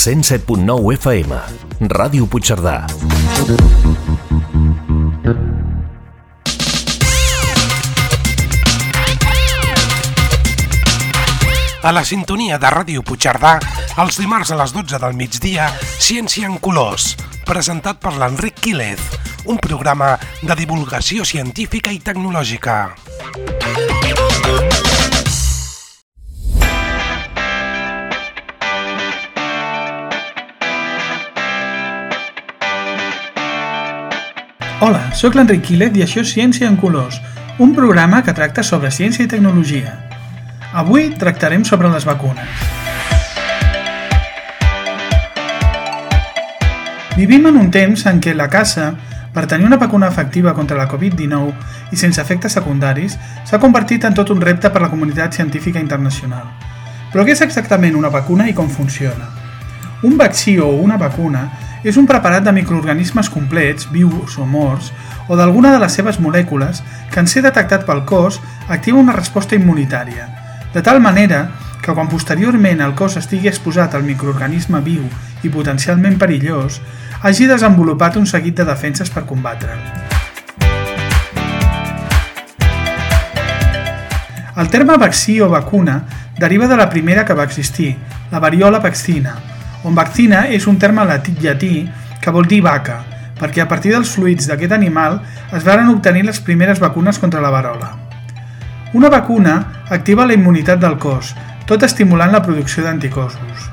107.9 FM. Ràdio Puigcerdà. A la sintonia de Ràdio Puigcerdà, els dimarts a les 12 del migdia, Ciència en Colors, presentat per l'Enric Quílez, un programa de divulgació científica i tecnològica. Hola, sóc l'Enric Quilet i això és Ciència en Colors, un programa que tracta sobre ciència i tecnologia. Avui tractarem sobre les vacunes. Vivim en un temps en què la caça, per tenir una vacuna efectiva contra la Covid-19 i sense efectes secundaris, s'ha convertit en tot un repte per la comunitat científica internacional. Però què és exactament una vacuna i com funciona? Un vaccí o una vacuna és un preparat de microorganismes complets, vius o morts, o d'alguna de les seves molècules que en ser detectat pel cos activa una resposta immunitària, de tal manera que quan posteriorment el cos estigui exposat al microorganisme viu i potencialment perillós, hagi desenvolupat un seguit de defenses per combatre'l. El terme vaccí o vacuna deriva de la primera que va existir, la variola vaccina, on vaccina és un terme llatí que vol dir vaca, perquè a partir dels fluids d'aquest animal es varen obtenir les primeres vacunes contra la varola. Una vacuna activa la immunitat del cos, tot estimulant la producció d'anticossos.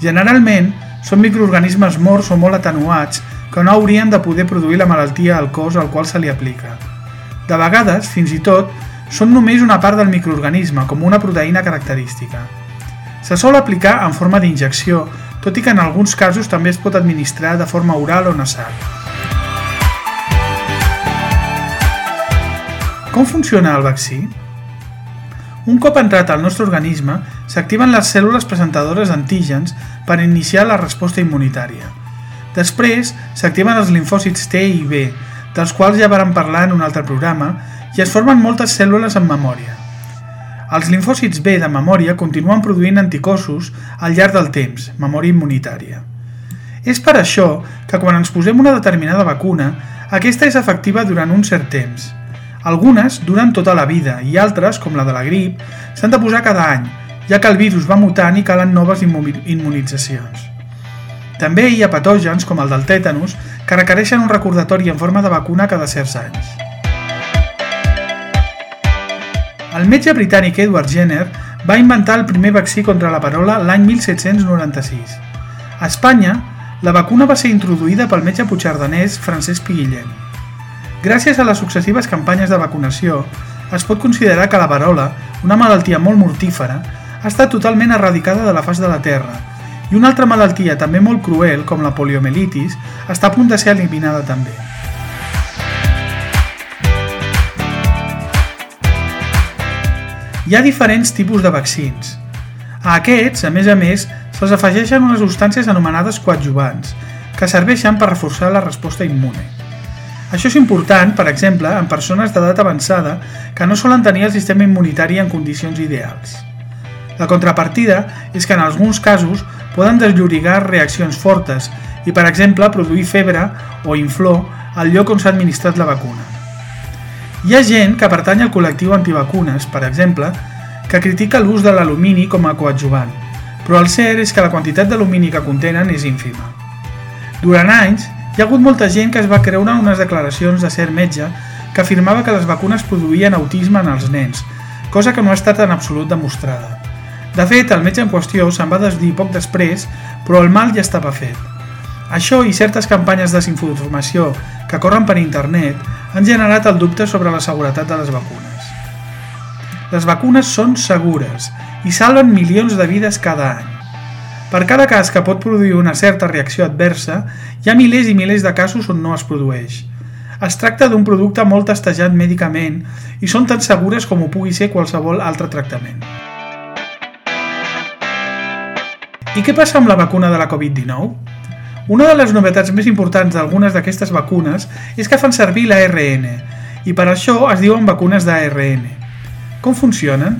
Generalment, són microorganismes morts o molt atenuats que no haurien de poder produir la malaltia al cos al qual se li aplica. De vegades, fins i tot, són només una part del microorganisme, com una proteïna característica. Se sol aplicar en forma d'injecció tot i que en alguns casos també es pot administrar de forma oral o nasal. Com funciona el vaccí? Un cop entrat al nostre organisme, s'activen les cèl·lules presentadores d'antígens per iniciar la resposta immunitària. Després, s'activen els linfòcits T i B, dels quals ja vàrem parlar en un altre programa, i es formen moltes cèl·lules en memòria. Els linfòcits B de memòria continuen produint anticossos al llarg del temps, memòria immunitària. És per això que quan ens posem una determinada vacuna, aquesta és efectiva durant un cert temps. Algunes duren tota la vida i altres, com la de la grip, s'han de posar cada any, ja que el virus va mutant i calen noves immunitzacions. També hi ha patògens, com el del tètanus, que requereixen un recordatori en forma de vacuna cada certs anys. El metge britànic Edward Jenner va inventar el primer vaccí contra la parola l'any 1796. A Espanya, la vacuna va ser introduïda pel metge puigcerdanès Francesc Piguillem. Gràcies a les successives campanyes de vacunació, es pot considerar que la varola, una malaltia molt mortífera, ha estat totalment erradicada de la faç de la Terra i una altra malaltia també molt cruel, com la poliomielitis, està a punt de ser eliminada també. Hi ha diferents tipus de vaccins. A aquests, a més a més, se'ls afegeixen unes substàncies anomenades coadjuvants, que serveixen per reforçar la resposta immune. Això és important, per exemple, en persones d'edat avançada que no solen tenir el sistema immunitari en condicions ideals. La contrapartida és que en alguns casos poden desllorigar reaccions fortes i, per exemple, produir febre o inflor al lloc on s'ha administrat la vacuna. Hi ha gent que pertany al col·lectiu antivacunes, per exemple, que critica l'ús de l'alumini com a coadjuvant, però el cert és que la quantitat d'alumini que contenen és ínfima. Durant anys, hi ha hagut molta gent que es va creure unes declaracions de cert metge que afirmava que les vacunes produïen autisme en els nens, cosa que no ha estat en absolut demostrada. De fet, el metge en qüestió se'n va desdir poc després, però el mal ja estava fet. Això i certes campanyes de desinformació que corren per internet han generat el dubte sobre la seguretat de les vacunes. Les vacunes són segures i salven milions de vides cada any. Per cada cas que pot produir una certa reacció adversa, hi ha milers i milers de casos on no es produeix. Es tracta d'un producte molt testejat mèdicament i són tan segures com ho pugui ser qualsevol altre tractament. I què passa amb la vacuna de la Covid-19? Una de les novetats més importants d'algunes d'aquestes vacunes és que fan servir l'ARN i per això es diuen vacunes d'ARN. Com funcionen?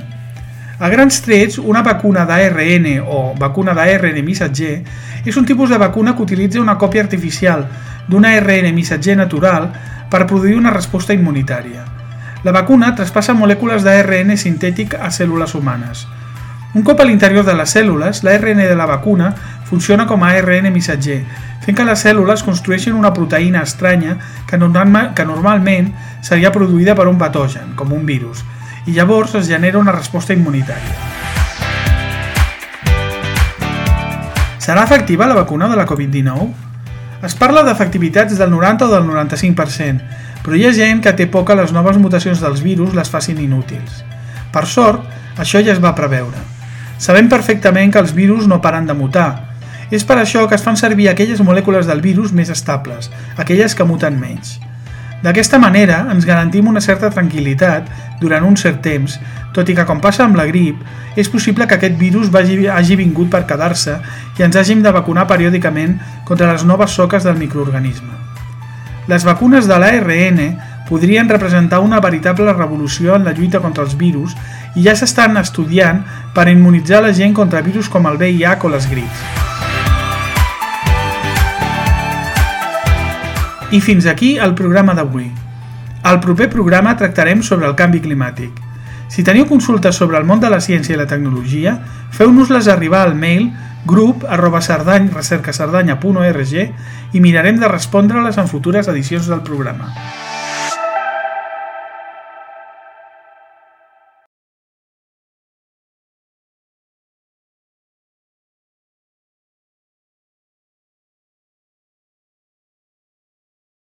A grans trets, una vacuna d'ARN o vacuna d'ARN missatger és un tipus de vacuna que utilitza una còpia artificial d'un ARN missatger natural per produir una resposta immunitària. La vacuna traspassa molècules d'ARN sintètic a cèl·lules humanes. Un cop a l'interior de les cèl·lules, l'ARN de la vacuna funciona com a ARN missatger, fent que les cèl·lules construeixin una proteïna estranya que, normal, que normalment seria produïda per un patogen, com un virus, i llavors es genera una resposta immunitària. Serà efectiva la vacuna de la Covid-19? Es parla d'efectivitats del 90 o del 95%, però hi ha gent que té por que les noves mutacions dels virus les facin inútils. Per sort, això ja es va preveure. Sabem perfectament que els virus no paren de mutar. És per això que es fan servir aquelles molècules del virus més estables, aquelles que muten menys. D'aquesta manera ens garantim una certa tranquil·litat durant un cert temps, tot i que com passa amb la grip, és possible que aquest virus vagi, hagi vingut per quedar-se i ens hàgim de vacunar periòdicament contra les noves soques del microorganisme. Les vacunes de l'ARN podrien representar una veritable revolució en la lluita contra els virus i ja s'estan estudiant per immunitzar la gent contra virus com el VIH o les grips. I fins aquí el programa d'avui. Al proper programa tractarem sobre el canvi climàtic. Si teniu consultes sobre el món de la ciència i la tecnologia, feu-nos-les arribar al mail grup arroba recercacerdanya.org i mirarem de respondre-les en futures edicions del programa.